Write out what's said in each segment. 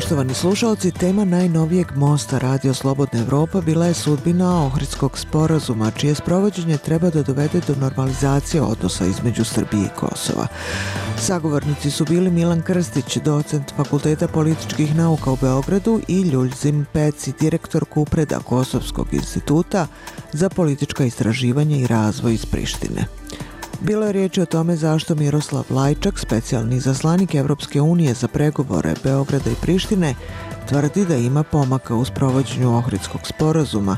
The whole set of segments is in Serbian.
Poštovani slušalci, tema najnovijeg mosta Radio Slobodna Evropa bila je sudbina Ohridskog sporazuma, čije sprovođenje treba da dovede do normalizacije odnosa između Srbije i Kosova. Sagovornici su bili Milan Krstić, docent Fakulteta političkih nauka u Beogradu i Ljuljzim Peci, direktor Kupreda Kosovskog instituta za politička istraživanja i razvoj iz Prištine. Bilo je riječi o tome zašto Miroslav Lajčak, specijalni zaslanik Evropske unije za pregovore Beograda i Prištine, tvrdi da ima pomaka u sprovođenju Ohridskog sporazuma,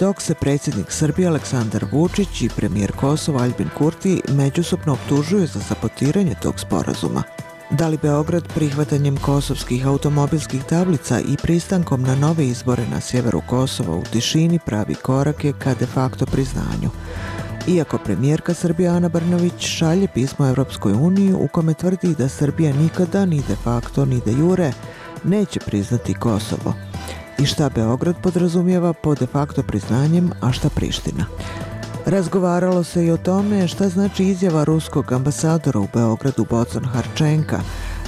dok se predsjednik Srbije Aleksandar Vučić i premijer Kosova Albin Kurti međusobno optužuju za sabotiranje tog sporazuma. Da li Beograd prihvatanjem kosovskih automobilskih tablica i pristankom na nove izbore na sjeveru Kosova u tišini pravi korake ka de facto priznanju? Iako premijerka Srbije Ana Brnović šalje pismo Evropskoj uniji u kome tvrdi da Srbija nikada ni de facto ni de jure neće priznati Kosovo. I šta Beograd podrazumijeva po de facto priznanjem, a šta Priština. Razgovaralo se i o tome šta znači izjava ruskog ambasadora u Beogradu Bocon Harčenka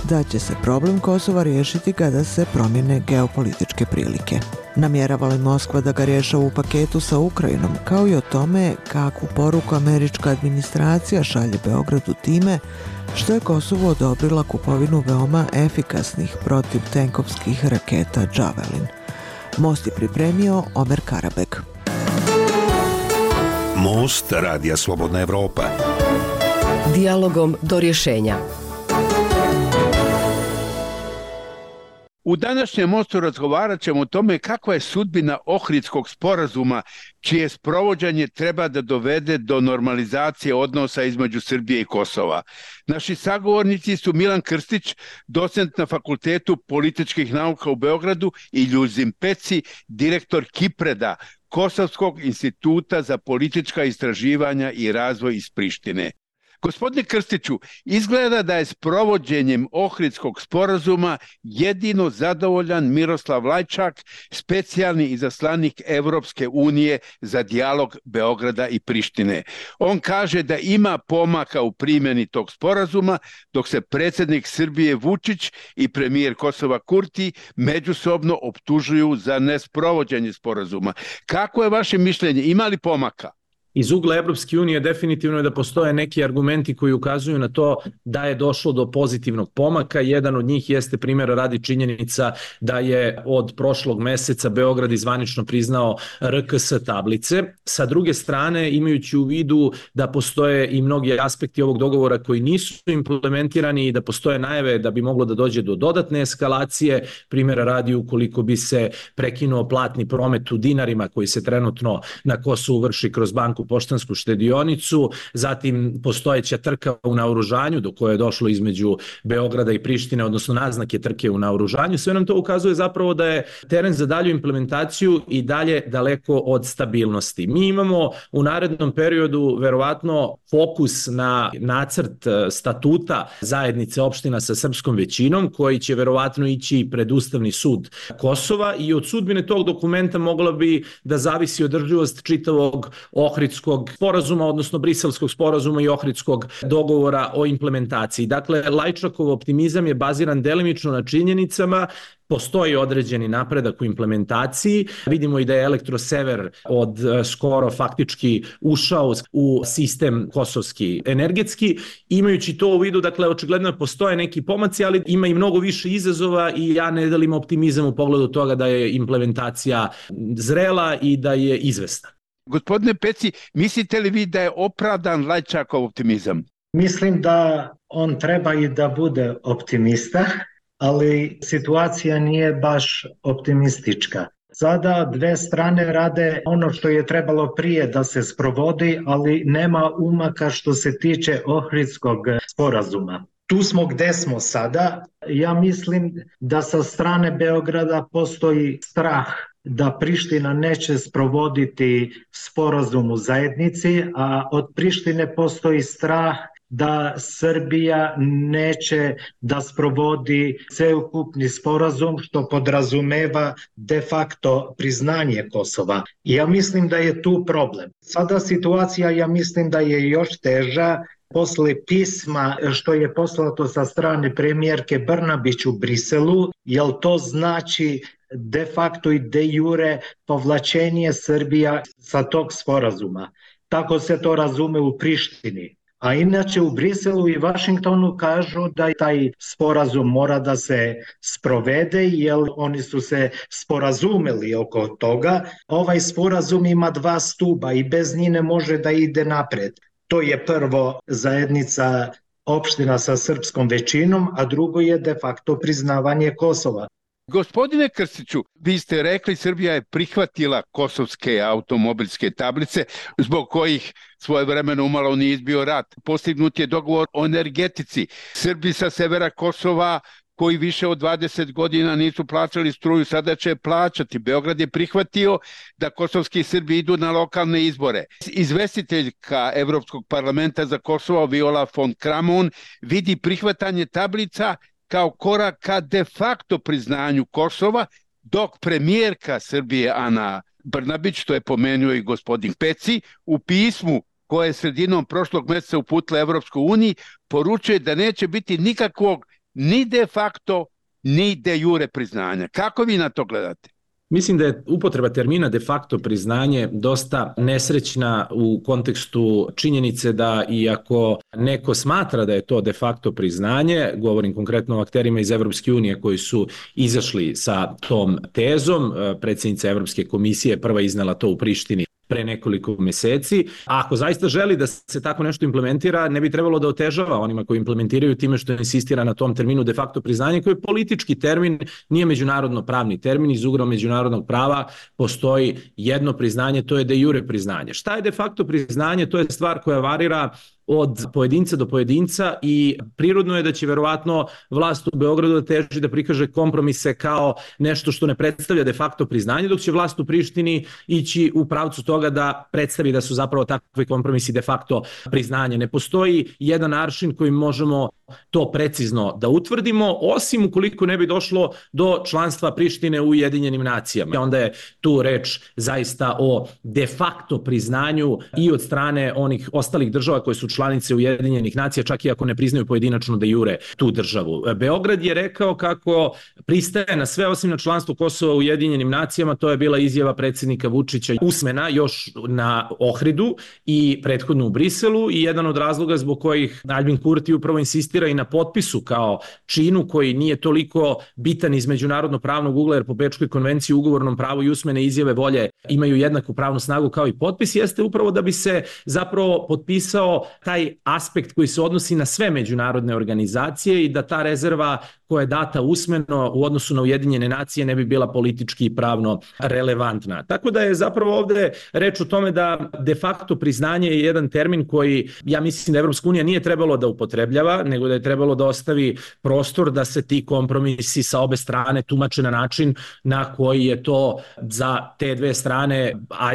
da će se problem Kosova riješiti kada se promjene geopolitičke prilike. Namjerava li Moskva da ga rješava u paketu sa Ukrajinom, kao i o tome kakvu poruku američka administracija šalje Beogradu time što je Kosovo odobrila kupovinu veoma efikasnih protiv tenkovskih raketa Javelin. Most je pripremio Omer Karabek. Most Radija Slobodna Evropa. Dialogom do rješenja. U današnjem mostu razgovarat ćemo o tome kakva je sudbina Ohridskog sporazuma, čije sprovođanje treba da dovede do normalizacije odnosa između Srbije i Kosova. Naši sagovornici su Milan Krstić, docent na Fakultetu političkih nauka u Beogradu i Ljuzim Peci, direktor Kipreda, Kosovskog instituta za politička istraživanja i razvoj iz Prištine. Gospodine Krstiću, izgleda da je s provođenjem Ohridskog sporazuma jedino zadovoljan Miroslav Lajčak, specijalni izaslanik Evropske unije za dijalog Beograda i Prištine. On kaže da ima pomaka u primjeni tog sporazuma, dok se predsjednik Srbije Vučić i premijer Kosova Kurti međusobno optužuju za nesprovođenje sporazuma. Kako je vaše mišljenje? Ima li pomaka? Iz ugla Evropske unije definitivno je da postoje neki argumenti koji ukazuju na to da je došlo do pozitivnog pomaka. Jedan od njih jeste primjera radi činjenica da je od prošlog meseca Beograd izvanično priznao RKS tablice. Sa druge strane, imajući u vidu da postoje i mnogi aspekti ovog dogovora koji nisu implementirani i da postoje najave da bi moglo da dođe do dodatne eskalacije, primjera radi ukoliko bi se prekinuo platni promet u dinarima koji se trenutno na Kosovu vrši kroz banku poštansku štedionicu, zatim postojeća trka u naoružanju do koje je došlo između Beograda i Prištine, odnosno naznake trke u naoružanju, sve nam to ukazuje zapravo da je teren za dalju implementaciju i dalje daleko od stabilnosti. Mi imamo u narednom periodu verovatno fokus na nacrt e, statuta zajednice opština sa srpskom većinom, koji će verovatno ići pred Ustavni sud Kosova i od sudbine tog dokumenta mogla bi da zavisi održivost čitavog Ohrid Ohridskog sporazuma, odnosno Briselskog sporazuma i Ohridskog dogovora o implementaciji. Dakle, Lajčakov optimizam je baziran delimično na činjenicama Postoji određeni napredak u implementaciji. Vidimo i da je Elektrosever od e, skoro faktički ušao u sistem kosovski energetski. Imajući to u vidu, dakle, očigledno postoje neki pomaci, ali ima i mnogo više izazova i ja ne delim optimizam u pogledu toga da je implementacija zrela i da je izvesna. Gospodine Peci, mislite li vi da je opravdan Lajčakov optimizam? Mislim da on treba i da bude optimista, ali situacija nije baš optimistička. Sada dve strane rade ono što je trebalo prije da se sprovodi, ali nema umaka što se tiče Ohridskog sporazuma. Tu smo gde smo sada. Ja mislim da sa strane Beograda postoji strah da Priština neće sprovoditi sporazum u zajednici, a od Prištine postoji strah da Srbija neće da sprovodi ceukupni sporazum što podrazumeva de facto priznanje Kosova. Ja mislim da je tu problem. Sada situacija ja mislim da je još teža posle pisma što je poslato sa strane premijerke Brnabić u Briselu, jel to znači de facto i de jure povlačenje Srbija sa tog sporazuma. Tako se to razume u Prištini. A inače u Briselu i Vašingtonu kažu da taj sporazum mora da se sprovede jer oni su se sporazumeli oko toga. Ovaj sporazum ima dva stuba i bez njih ne može da ide napred. To je prvo zajednica opština sa srpskom većinom, a drugo je de facto priznavanje Kosova. Gospodine Krstiću, vi ste rekli Srbija je prihvatila kosovske automobilske tablice zbog kojih svoje vremeno umalo nije izbio rat. Postignut je dogovor o energetici. Srbi sa severa Kosova koji više od 20 godina nisu plaćali struju, sada će plaćati. Beograd je prihvatio da kosovski Srbi idu na lokalne izbore. Izvestiteljka Evropskog parlamenta za Kosovo Viola von Kramon vidi prihvatanje tablica kao korak ka de facto priznanju Kosova, dok premijerka Srbije Ana Brnabić, to je pomenuo i gospodin Peci, u pismu koje je sredinom prošlog meseca uputila Evropskoj uniji, poručuje da neće biti nikakvog ni de facto, ni de jure priznanja. Kako vi na to gledate? Mislim da je upotreba termina de facto priznanje dosta nesrećna u kontekstu činjenice da iako neko smatra da je to de facto priznanje, govorim konkretno o akterima iz Evropske unije koji su izašli sa tom tezom, predsjednica Evropske komisije prva iznala to u Prištini pre nekoliko meseci. A ako zaista želi da se tako nešto implementira, ne bi trebalo da otežava onima koji implementiraju time što insistira na tom terminu de facto priznanje, koji je politički termin, nije međunarodno pravni termin, iz ugra međunarodnog prava postoji jedno priznanje, to je de jure priznanje. Šta je de facto priznanje? To je stvar koja varira od pojedinca do pojedinca i prirodno je da će verovatno vlast u Beogradu da teži da prikaže kompromise kao nešto što ne predstavlja de facto priznanje, dok će vlast u Prištini ići u pravcu toga da predstavi da su zapravo takvi kompromisi de facto priznanje. Ne postoji jedan aršin koji možemo to precizno da utvrdimo, osim ukoliko ne bi došlo do članstva Prištine u Ujedinjenim nacijama. Onda je tu reč zaista o de facto priznanju i od strane onih ostalih država koje su članice Ujedinjenih nacija, čak i ako ne priznaju pojedinačno da jure tu državu. Beograd je rekao kako pristaje na sve osim na članstvo Kosova u Ujedinjenim nacijama, to je bila izjava predsjednika Vučića usmena još na Ohridu i prethodno u Briselu i jedan od razloga zbog kojih Albin Kurti upravo insistira i na potpisu kao činu koji nije toliko bitan iz međunarodno pravnog ugla jer po Bečkoj konvenciji ugovornom pravu i usmene izjave volje imaju jednaku pravnu snagu kao i potpis jeste upravo da bi se zapravo potpisao taj aspekt koji se odnosi na sve međunarodne organizacije i da ta rezerva koja je data usmeno u odnosu na Ujedinjene nacije ne bi bila politički i pravno relevantna. Tako da je zapravo ovde reč o tome da de facto priznanje je jedan termin koji ja mislim da Evropska unija nije trebalo da upotrebljava, nego da je trebalo da ostavi prostor da se ti kompromisi sa obe strane tumače na način na koji je to za te dve strane,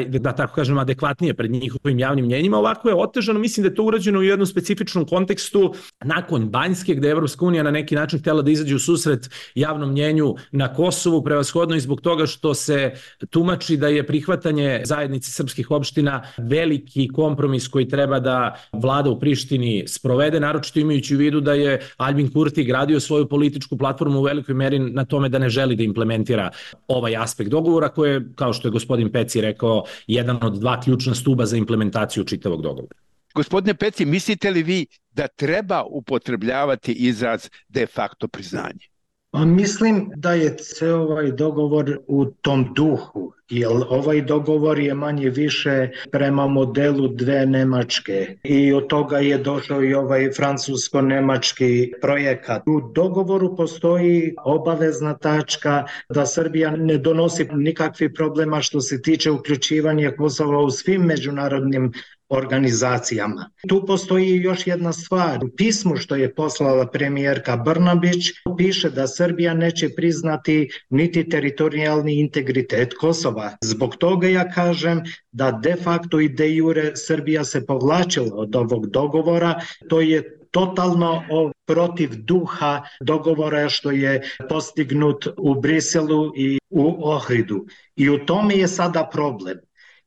da tako kažem, adekvatnije pred njihovim javnim mnjenjima. Ovako je otežano, mislim da je to urađeno u jednom specifičnom kontekstu nakon Banjske, gde je Evropska unija na neki način htela da izađe u susret javnom mnjenju na Kosovu, prevashodno i zbog toga što se tumači da je prihvatanje zajednice srpskih opština veliki kompromis koji treba da vlada u Prištini sprovede, naročito imajući u vidu da je Albin Kurti gradio svoju političku platformu u velikoj meri na tome da ne želi da implementira ovaj aspekt dogovora koji je, kao što je gospodin Peci rekao, jedan od dva ključna stuba za implementaciju čitavog dogovora. Gospodine Peci, mislite li vi da treba upotrebljavati izraz de facto priznanje? Pa mislim da je ceo ovaj dogovor u tom duhu, jer ovaj dogovor je manje više prema modelu dve Nemačke i od toga je došao i ovaj francusko-nemački projekat. U dogovoru postoji obavezna tačka da Srbija ne donosi nikakvi problema što se tiče uključivanja Kosova u svim međunarodnim organizacijama. Tu postoji još jedna stvar. U pismu što je poslala premijerka Brnabić piše da Srbija neće priznati niti teritorijalni integritet Kosova. Zbog toga ja kažem da de facto i de jure Srbija se povlačila od ovog dogovora. To je totalno protiv duha dogovora što je postignut u Briselu i u Ohridu. I u tome je sada problem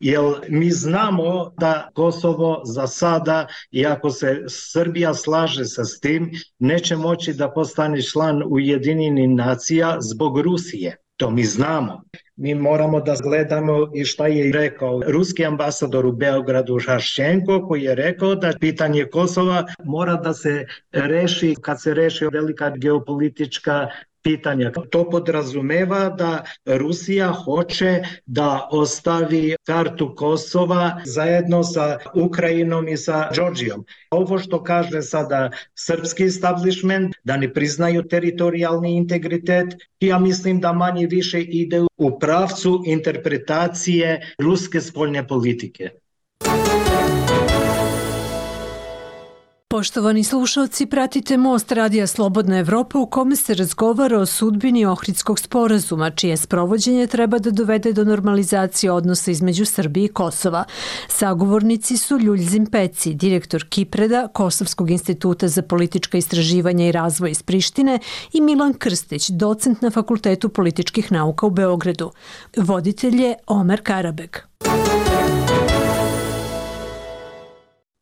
jer mi znamo da Kosovo za sada, iako se Srbija slaže sa tim, neće moći da postane član Ujedinjenih nacija zbog Rusije. To mi znamo. Mi moramo da gledamo i šta je rekao ruski ambasador u Beogradu Šašćenko koji je rekao da pitanje Kosova mora da se reši kad se reši velika geopolitička pitanja. To podrazumeva da Rusija hoće da ostavi kartu Kosova zajedno sa Ukrajinom i sa Đorđijom. Ovo što kaže sada srpski establishment, da ne priznaju teritorijalni integritet, ja mislim da manje više ide u pravcu interpretacije ruske spoljne politike. Poštovani slušalci, pratite Most Radija Slobodna Evropa u kome se razgovara o sudbini Ohridskog sporazuma, čije sprovođenje treba da dovede do normalizacije odnosa između Srbije i Kosova. Sagovornici su Ljuljzim Peci, direktor Kipreda, Kosovskog instituta za politička istraživanja i razvoj iz Prištine i Milan Krstić, docent na Fakultetu političkih nauka u Beogradu. Voditelj je Omer Karabeg.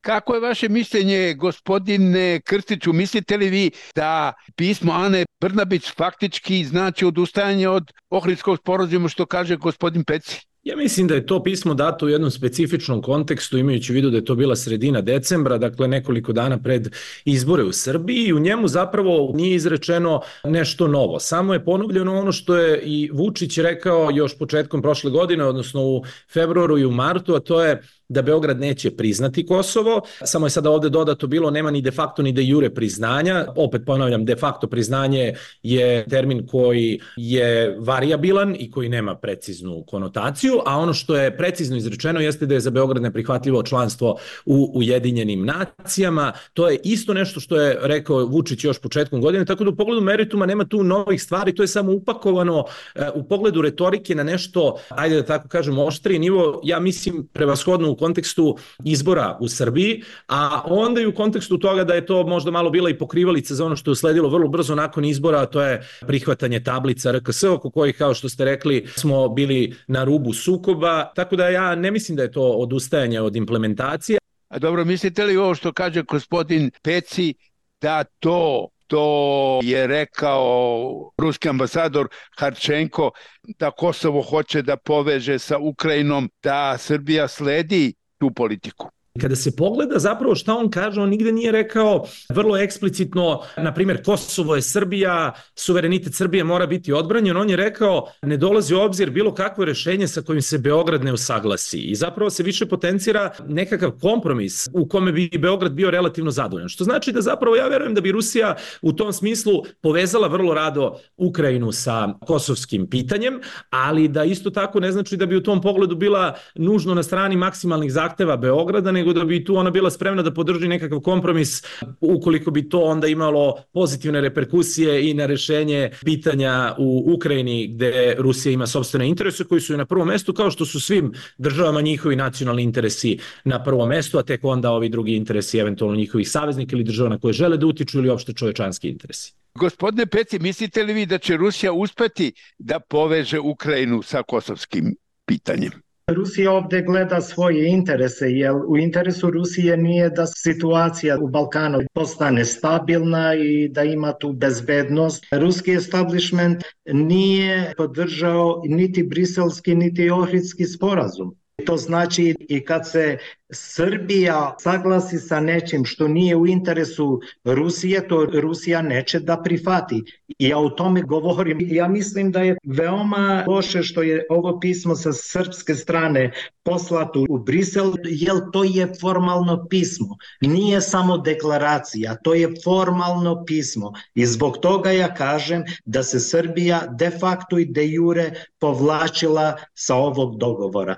Kako je vaše mišljenje, gospodine Krstiću? Mislite li vi da pismo Ane Brnabić faktički znači odustajanje od Ohridskog sporozuma što kaže gospodin Peci? Ja mislim da je to pismo dato u jednom specifičnom kontekstu, imajući u vidu da je to bila sredina decembra, dakle nekoliko dana pred izbore u Srbiji i u njemu zapravo nije izrečeno nešto novo. Samo je ponovljeno ono što je i Vučić rekao još početkom prošle godine, odnosno u februaru i u martu, a to je da Beograd neće priznati Kosovo, samo je sada ovde dodato bilo nema ni de facto ni de jure priznanja, opet ponavljam, de facto priznanje je termin koji je variabilan i koji nema preciznu konotaciju, a ono što je precizno izrečeno jeste da je za Beograd neprihvatljivo članstvo u Ujedinjenim nacijama, to je isto nešto što je rekao Vučić još početkom godine, tako da u pogledu merituma nema tu novih stvari, to je samo upakovano e, u pogledu retorike na nešto, ajde da tako kažem, oštriji nivo, ja mislim prevashodno u kontekstu izbora u Srbiji, a onda i u kontekstu toga da je to možda malo bila i pokrivalica za ono što je usledilo vrlo brzo nakon izbora, a to je prihvatanje tablica RKS, oko kojih, kao što ste rekli, smo bili na rubu sukoba, tako da ja ne mislim da je to odustajanje od implementacije. A dobro, mislite li ovo što kaže gospodin Peci, da to to je rekao ruski ambasador Harčenko da Kosovo hoće da poveže sa Ukrajinom, da Srbija sledi tu politiku. Kada se pogleda zapravo šta on kaže, on nigde nije rekao vrlo eksplicitno, na primjer Kosovo je Srbija, suverenitet Srbije mora biti odbranjen, on je rekao ne dolazi u obzir bilo kakvo rešenje sa kojim se Beograd ne usaglasi i zapravo se više potencira nekakav kompromis u kome bi Beograd bio relativno zadovoljan. Što znači da zapravo ja verujem da bi Rusija u tom smislu povezala vrlo rado Ukrajinu sa kosovskim pitanjem, ali da isto tako ne znači da bi u tom pogledu bila nužno na strani maksimalnih zahteva Beograda, nego da bi tu ona bila spremna da podrži nekakav kompromis ukoliko bi to onda imalo pozitivne reperkusije i na rešenje pitanja u Ukrajini gde Rusija ima sobstvene interese koji su na prvom mestu kao što su svim državama njihovi nacionalni interesi na prvom mestu, a tek onda ovi drugi interesi eventualno njihovih saveznika ili država na koje žele da utiču ili opšte čovečanski interesi. Gospodine Peci, mislite li vi da će Rusija uspeti da poveže Ukrajinu sa kosovskim pitanjem? Rusija ovde gleda svoje interese, jer u interesu Rusije nije da situacija u Balkanu postane stabilna i da ima tu bezbednost. Ruski establishment nije podržao niti briselski, niti ohridski sporazum. To znači i kad se Srbija saglasi sa nečim što nije u interesu Rusije, to Rusija neće da prihvati. I ja o tome govorim. Ja mislim da je veoma loše što je ovo pismo sa srpske strane poslato u Brisel, jer to je formalno pismo. Nije samo deklaracija, to je formalno pismo. I zbog toga ja kažem da se Srbija de facto i de jure povlačila sa ovog dogovora.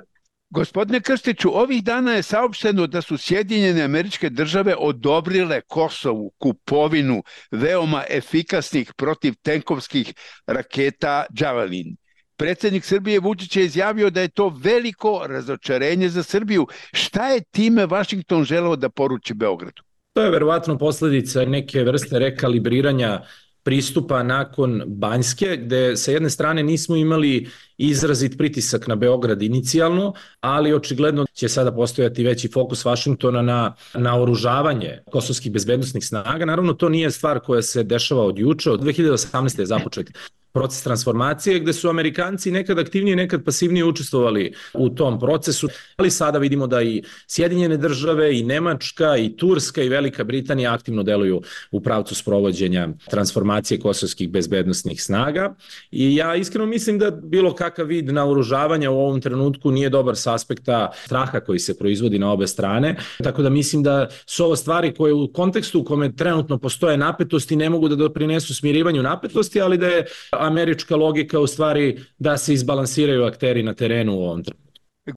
Gospodine Krstiću, ovih dana je saopšteno da su Sjedinjene američke države odobrile Kosovu kupovinu veoma efikasnih protiv tenkovskih raketa Javelin. Predsednik Srbije Vučić je izjavio da je to veliko razočarenje za Srbiju. Šta je time Vašington želeo da poruči Beogradu? To je verovatno posledica neke vrste rekalibriranja pristupa nakon Banjske, gde sa jedne strane nismo imali izrazit pritisak na Beograd inicijalno, ali očigledno će sada postojati veći fokus Vašingtona na, na oružavanje kosovskih bezbednostnih snaga. Naravno, to nije stvar koja se dešava od juče, od 2018. je započet proces transformacije gde su Amerikanci nekad aktivnije, nekad pasivnije učestvovali u tom procesu, ali sada vidimo da i Sjedinjene države i Nemačka i Turska i Velika Britanija aktivno deluju u pravcu sprovođenja transformacije kosovskih bezbednostnih snaga. I ja iskreno mislim da bilo kakav vid naoružavanja u ovom trenutku nije dobar sa aspekta straha koji se proizvodi na obe strane, tako da mislim da su ovo stvari koje u kontekstu u kome trenutno postoje napetosti ne mogu da doprinesu smirivanju napetosti, ali da je američka logika u stvari da se izbalansiraju akteri na terenu u ovom trenutku.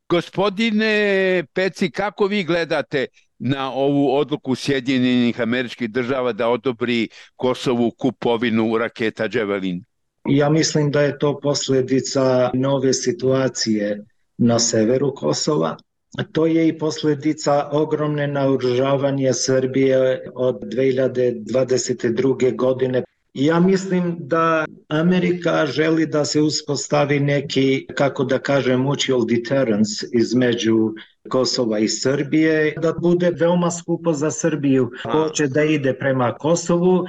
Gospodine Peci, kako vi gledate na ovu odluku Sjedinjenih američkih država da odobri Kosovu kupovinu raketa Javelin? Ja mislim da je to posledica nove situacije na severu Kosova. To je i posledica ogromne naoružavanja Srbije od 2022. godine Ja mislim da Amerika želi da se uspostavi neki, kako da kažem, mutual deterrence između Kosova i Srbije, da bude veoma skupo za Srbiju. Hoće da ide prema Kosovu,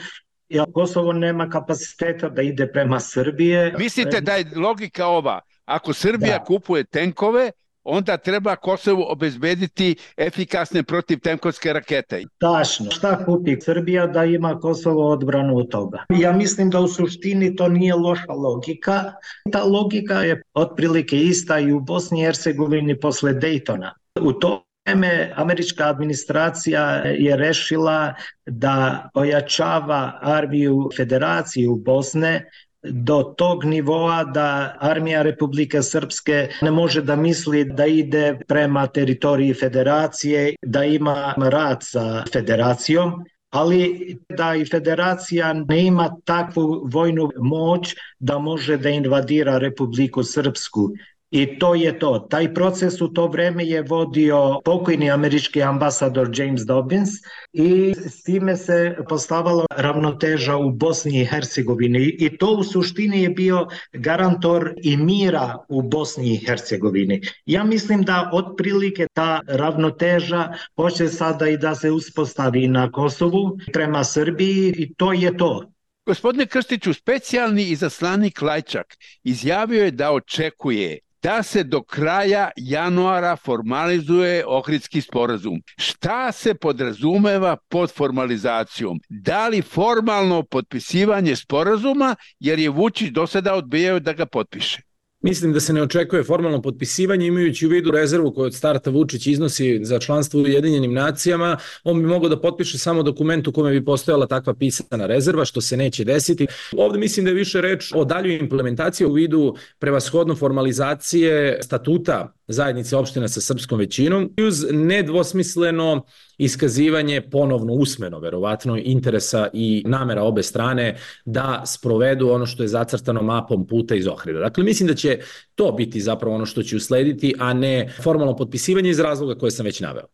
ja Kosovo nema kapaciteta da ide prema Srbije. Mislite da je logika ova, ako Srbija da. kupuje tenkove, onda treba Kosovu obezbediti efikasne protivtenkovske rakete. Tačno. Šta kupi Srbija da ima Kosovo odbranu od toga? Ja mislim da u suštini to nije loša logika. Ta logika je otprilike ista i u Bosni i Hercegovini posle Dejtona. U to vreme američka administracija je rešila da ojačava armiju federaciju Bosne do tog nivoa da armija Republike Srpske ne može da misli da ide prema teritoriji federacije, da ima rat sa federacijom, ali da i federacija ne ima takvu vojnu moć da može da invadira Republiku Srpsku I to je to. Taj proces u to vreme je vodio pokojni američki ambasador James Dobbins i s time se postavalo ravnoteža u Bosni i Hercegovini i to u suštini je bio garantor i mira u Bosni i Hercegovini. Ja mislim da otprilike ta ravnoteža hoće sada i da se uspostavi na Kosovu prema Srbiji i to je to. Gospodine Krstiću, specijalni izaslanik Lajčak izjavio je da očekuje da se do kraja januara formalizuje Ohridski sporazum. Šta se podrazumeva pod formalizacijom? Da li formalno potpisivanje sporazuma, jer je Vučić do sada odbijao da ga potpiše? Mislim da se ne očekuje formalno potpisivanje imajući u vidu rezervu koju od starta Vučić iznosi za članstvo u Ujedinjenim nacijama, on bi mogao da potpiše samo dokument u kome bi postojala takva pisana rezerva, što se neće desiti. Ovde mislim da je više reč o daljoj implementaciji u vidu prevashodno formalizacije statuta zajednice opština sa srpskom većinom i uz nedvosmisleno iskazivanje ponovno usmeno, verovatno, interesa i namera obe strane da sprovedu ono što je zacrtano mapom puta iz Ohrida. Dakle, mislim da će to biti zapravo ono što će uslediti, a ne formalno potpisivanje iz razloga koje sam već naveo.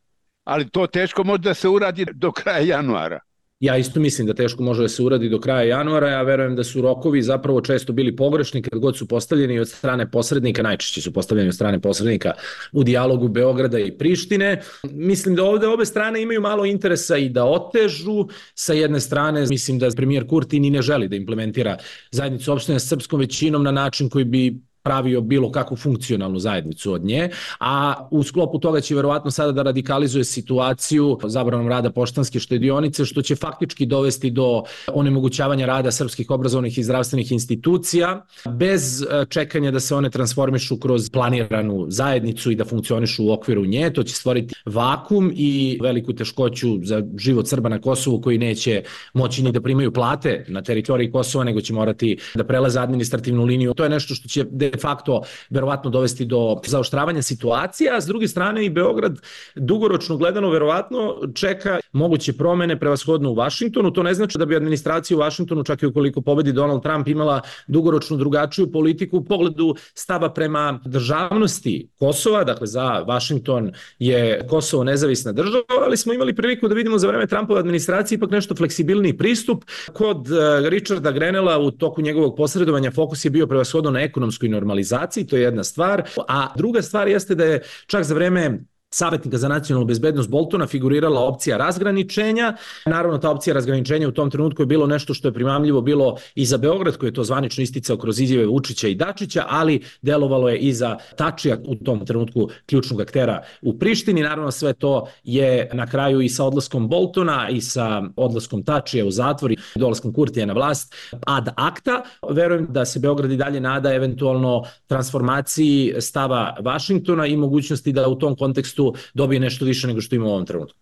Ali to teško može da se uradi do kraja januara. Ja isto mislim da teško može da se uradi do kraja januara, ja verujem da su rokovi zapravo često bili pogrešni kad god su postavljeni od strane posrednika, najčešće su postavljeni od strane posrednika u dijalogu Beograda i Prištine. Mislim da ovde obe strane imaju malo interesa i da otežu. Sa jedne strane, mislim da premijer Kurti ni ne želi da implementira zajednicu opštine s srpskom većinom na način koji bi pravio bilo kakvu funkcionalnu zajednicu od nje, a u sklopu toga će verovatno sada da radikalizuje situaciju zabranom rada poštanske štedionice, što će faktički dovesti do onemogućavanja rada srpskih obrazovnih i zdravstvenih institucija, bez e, čekanja da se one transformišu kroz planiranu zajednicu i da funkcionišu u okviru nje. To će stvoriti vakum i veliku teškoću za život Srba na Kosovu koji neće moći ni da primaju plate na teritoriji Kosova, nego će morati da prelaze administrativnu liniju. To je nešto što će facto verovatno dovesti do zaoštravanja situacije, a s druge strane i Beograd dugoročno gledano verovatno čeka moguće promene prevashodno u Vašingtonu. To ne znači da bi administracija u Vašingtonu, čak i ukoliko pobedi Donald Trump, imala dugoročno drugačiju politiku u pogledu stava prema državnosti Kosova, dakle za Vašington je Kosovo nezavisna država, ali smo imali priliku da vidimo za vreme Trumpove administracije ipak nešto fleksibilniji pristup. Kod eh, Richarda Grenela u toku njegovog posredovanja fokus je bio prevashodno na ekonomskoj normalizaciji, to je jedna stvar, a druga stvar jeste da je čak za vreme savjetnika za nacionalnu bezbednost Boltona figurirala opcija razgraničenja. Naravno, ta opcija razgraničenja u tom trenutku je bilo nešto što je primamljivo bilo i za Beograd, koji je to zvanično isticao kroz izjave Vučića i Dačića, ali delovalo je i za Tačija u tom trenutku ključnog aktera u Prištini. Naravno, sve to je na kraju i sa odlaskom Boltona i sa odlaskom Tačija u zatvor i dolaskom Kurtija na vlast ad acta. Verujem da se Beograd i dalje nada eventualno transformaciji stava Vašingtona i mogućnosti da u tom kontekstu tu dobije nešto više nego što ima u ovom trenutku.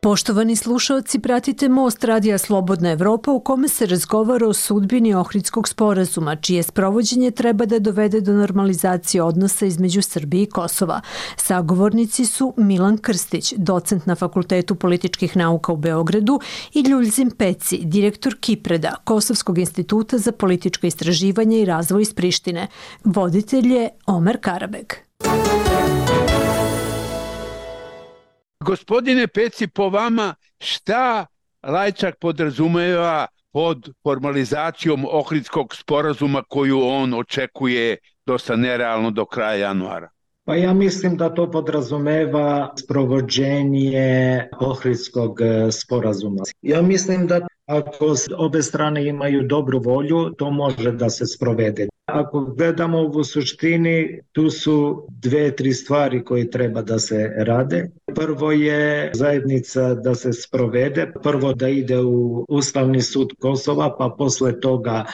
Poštovani slušalci, pratite Most Radija Slobodna Evropa u kome se razgovara o sudbini Ohridskog sporazuma, čije sprovođenje treba da dovede do normalizacije odnosa između Srbije i Kosova. Sagovornici su Milan Krstić, docent na Fakultetu političkih nauka u Beogradu i Ljuljzim Peci, direktor Kipreda, Kosovskog instituta za političko istraživanje i razvoj iz Prištine. Voditelj je Omer Karabeg. Gospodine Peci, po vama šta Lajčak podrazumeva pod formalizacijom Ohridskog sporazuma koju on očekuje dosta nerealno do kraja januara? Pa ja mislim da to podrazumeva sprovođenje Ohridskog sporazuma. Ja mislim da ako obe strane imaju dobru volju, to može da se sprovede. Ako gledamo u suštini, tu su dve, tri stvari koje treba da se rade. Prvo je zajednica da se sprovede, prvo da ide u Ustavni sud Kosova, pa posle toga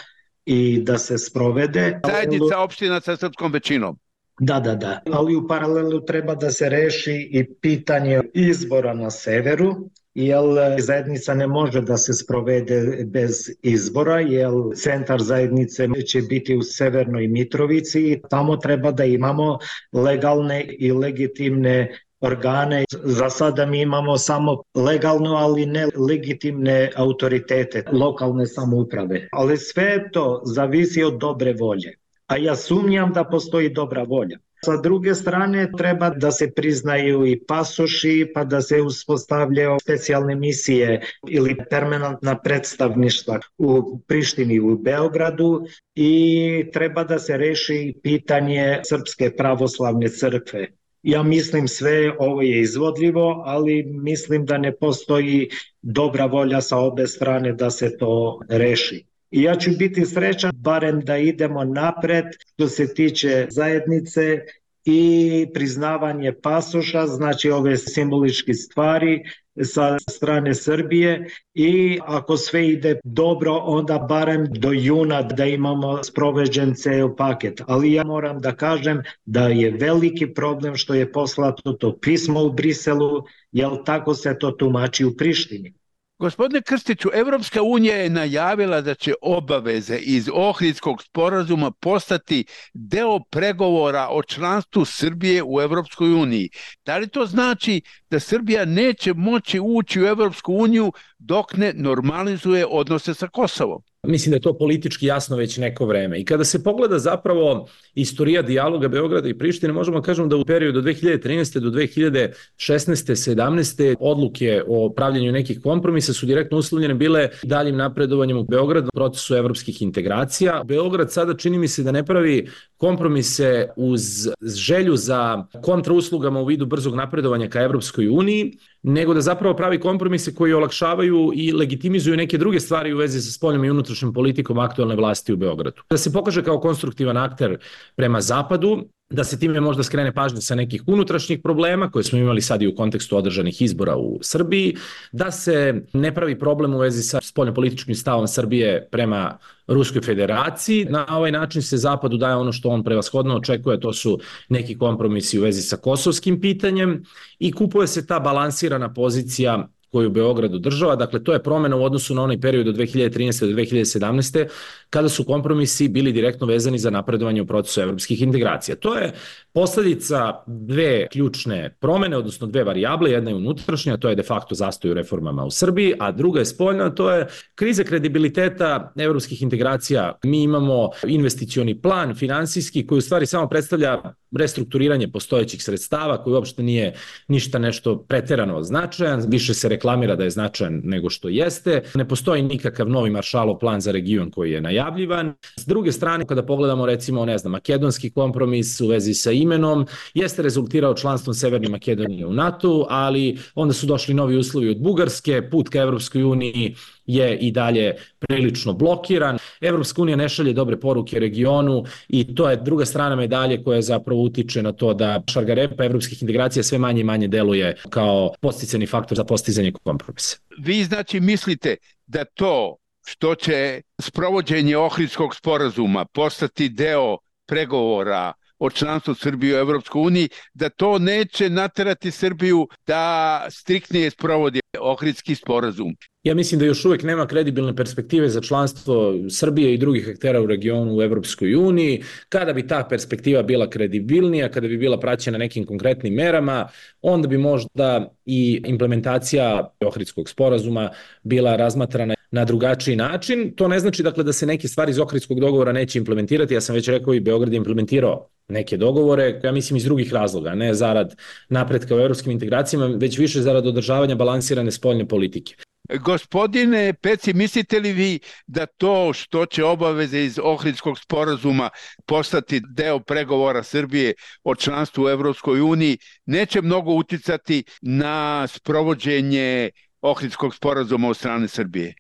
i da se sprovede. Zajednica opština sa srpskom većinom. Da, da, da. Ali u paralelu treba da se reši i pitanje izbora na severu, jer zajednica ne može da se sprovede bez izbora, jer centar zajednice će biti u Severnoj Mitrovici i tamo treba da imamo legalne i legitimne organe. Za sada mi imamo samo legalno, ali ne legitimne autoritete, lokalne samouprave. Ali sve to zavisi od dobre volje. A ja sumnjam da postoji dobra volja. Sa druge strane treba da se priznaju i pasoši, pa da se uspostavljaju specijalne misije ili permanentna predstavništva u Prištini u Beogradu i treba da se reši pitanje Srpske pravoslavne crkve. Ja mislim sve ovo je izvodljivo, ali mislim da ne postoji dobra volja sa obe strane da se to reši. I ja ću biti srećan barem da idemo napred što se tiče zajednice i priznavanje pasoša, znači ove simboličke stvari sa strane Srbije i ako sve ide dobro, onda barem do juna da imamo sproveđen ceo paket. Ali ja moram da kažem da je veliki problem što je poslato to pismo u Briselu, jer tako se to tumači u Prištini. Gospodine Krstiću, Evropska unija je najavila da će obaveze iz Ohridskog sporazuma postati deo pregovora o članstvu Srbije u Evropskoj uniji. Da li to znači da Srbija neće moći ući u Evropsku uniju dok ne normalizuje odnose sa Kosovom? Mislim da je to politički jasno već neko vreme. I kada se pogleda zapravo istorija dijaloga Beograda i Prištine, možemo da kažemo da u periodu od 2013. do 2016. 17. odluke o pravljanju nekih kompromisa su direktno uslovljene bile daljim napredovanjem u Beogradu procesu evropskih integracija. Beograd sada čini mi se da ne pravi kompromise uz želju za kontrauslugama u vidu brzog napredovanja ka Evropskoj uniji, nego da zapravo pravi kompromise koji olakšavaju i legitimizuju neke druge stvari u vezi sa spoljnom i unutrašnjom politikom aktualne vlasti u Beogradu. Da se pokaže kao konstruktivan akter prema Zapadu, da se time možda skrene pažnja sa nekih unutrašnjih problema koje smo imali sad i u kontekstu održanih izbora u Srbiji, da se ne pravi problem u vezi sa spoljnopolitičkim stavom Srbije prema Ruskoj federaciji. Na ovaj način se Zapadu daje ono što on prevashodno očekuje, to su neki kompromisi u vezi sa kosovskim pitanjem i kupuje se ta balansirana pozicija koju Beograd održava. Dakle, to je promena u odnosu na onaj period od 2013. do 2017. kada su kompromisi bili direktno vezani za napredovanje u procesu evropskih integracija. To je posledica dve ključne promene, odnosno dve varijable, jedna je unutrašnja, to je de facto zastoj u reformama u Srbiji, a druga je spoljna, to je kriza kredibiliteta evropskih integracija. Mi imamo investicioni plan, finansijski, koji u stvari samo predstavlja restrukturiranje postojećih sredstava koji uopšte nije ništa nešto preterano značajan, više se reklamira da je značajan nego što jeste. Ne postoji nikakav novi maršalov plan za region koji je najavljivan. S druge strane, kada pogledamo recimo, ne znam, makedonski kompromis u vezi sa imenom, jeste rezultirao članstvom Severne Makedonije u NATO, ali onda su došli novi uslovi od Bugarske, put ka Evropskoj uniji je i dalje prilično blokiran. Evropska unija ne šalje dobre poruke regionu i to je druga strana medalje koja zapravo utiče na to da šargarepa evropskih integracija sve manje i manje deluje kao posticani faktor za postizanje kompromisa. Vi znači mislite da to što će sprovođenje Ohridskog sporazuma postati deo pregovora o članstvu Srbije u Evropskoj uniji, da to neće naterati Srbiju da striktnije sprovodi Ohridski sporazum. Ja mislim da još uvek nema kredibilne perspektive za članstvo Srbije i drugih aktera u regionu u Evropskoj uniji. Kada bi ta perspektiva bila kredibilnija, kada bi bila praćena nekim konkretnim merama, onda bi možda i implementacija Ohridskog sporazuma bila razmatrana na drugačiji način. To ne znači dakle da se neke stvari iz Ohridskog dogovora neće implementirati. Ja sam već rekao i Beograd je implementirao neke dogovore, ja mislim iz drugih razloga, ne zarad napretka u evropskim integracijama, već više zarad održavanja balansirane spoljne politike. Gospodine Peci, mislite li vi da to što će obaveze iz Ohridskog sporazuma postati deo pregovora Srbije o članstvu u Evropskoj uniji neće mnogo uticati na sprovođenje Ohridskog sporazuma od strane Srbije?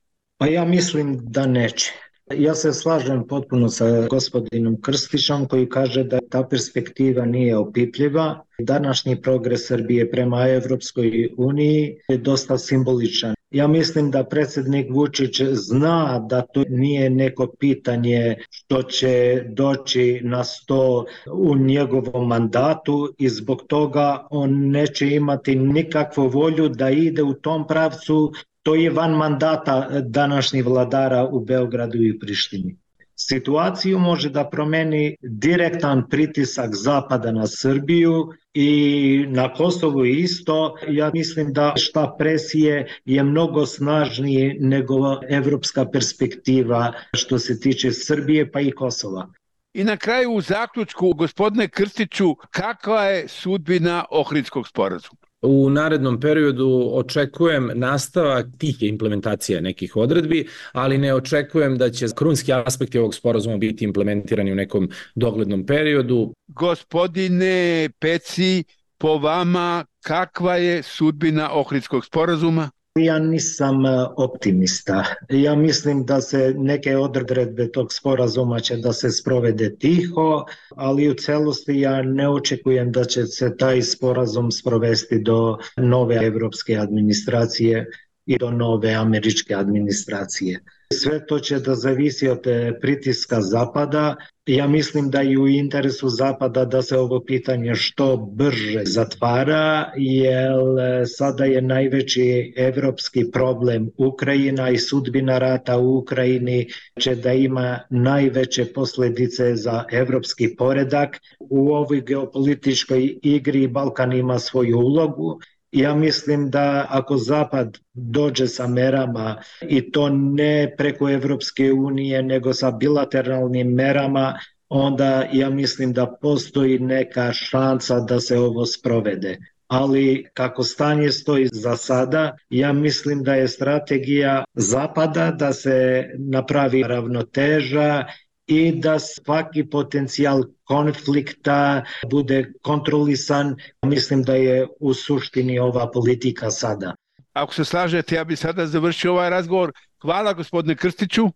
Pa ja mislim da neće. Ja se slažem potpuno sa gospodinom Krstišom koji kaže da ta perspektiva nije opipljiva. Današnji progres Srbije prema Evropskoj uniji je dosta simboličan. Ja mislim da predsednik Vučić zna da to nije neko pitanje što će doći na sto u njegovom mandatu i zbog toga on neće imati nikakvu volju da ide u tom pravcu To je van mandata današnjih vladara u Beogradu i Prištini. Situaciju može da promeni direktan pritisak Zapada na Srbiju i na Kosovu isto. Ja mislim da šta presije je mnogo snažnije nego evropska perspektiva što se tiče Srbije pa i Kosova. I na kraju u zaključku, gospodine Krstiću, kakva je sudbina Ohridskog sporazuma? U narednom periodu očekujem nastavak tih implementacija nekih odredbi, ali ne očekujem da će krunski aspekti ovog sporazuma biti implementirani u nekom doglednom periodu. Gospodine Peci, po vama kakva je sudbina Ohridskog sporazuma? Ja nisam e, optimista. Ja mislim da se neke odredbe tog sporazuma će da se sprovede tiho, ali u celosti ja ne očekujem da će se taj sporazum sprovesti do nove evropske administracije i do nove američke administracije. Sve to će da zavisi od e, pritiska Zapada. Ja mislim da i u interesu Zapada da se ovo pitanje što brže zatvara, jer e, sada je najveći evropski problem Ukrajina i sudbina rata u Ukrajini će da ima najveće posledice za evropski poredak. U ovoj geopolitičkoj igri Balkan ima svoju ulogu Ja mislim da ako Zapad dođe sa merama i to ne preko Evropske unije nego sa bilateralnim merama, onda ja mislim da postoji neka šansa da se ovo sprovede. Ali kako stanje stoji za sada, ja mislim da je strategija Zapada da se napravi ravnoteža i da svaki potencijal konflikta bude kontrolisan. Mislim da je u suštini ova politika sada. Ako se slažete, ja bih sada završio ovaj razgovor. Hvala gospodine Krstiću.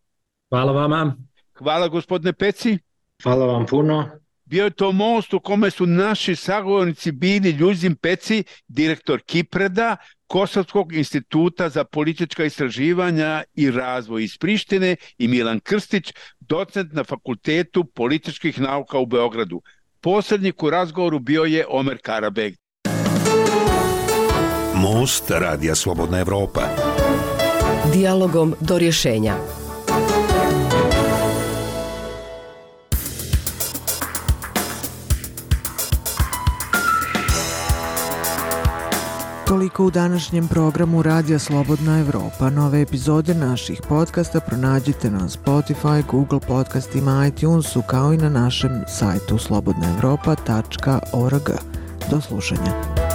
Hvala vama. Hvala gospodine Peci. Hvala vam puno. Bio je to most u kome su naši sagovornici bili Ljuzim Peci, direktor Kipreda, Kosovskog instituta za politička istraživanja i razvoj iz Prištine i Milan Krstić, docent na Fakultetu političkih nauka u Beogradu. Posrednik u razgovoru bio je Omer Karabeg. Most Radija Slobodna Evropa. Dialogom do rješenja. Toliko u današnjem programu Radija Slobodna Evropa. Nove epizode naših podcasta pronađite na Spotify, Google podcastima, iTunesu kao i na našem sajtu slobodnaevropa.org. Do slušanja.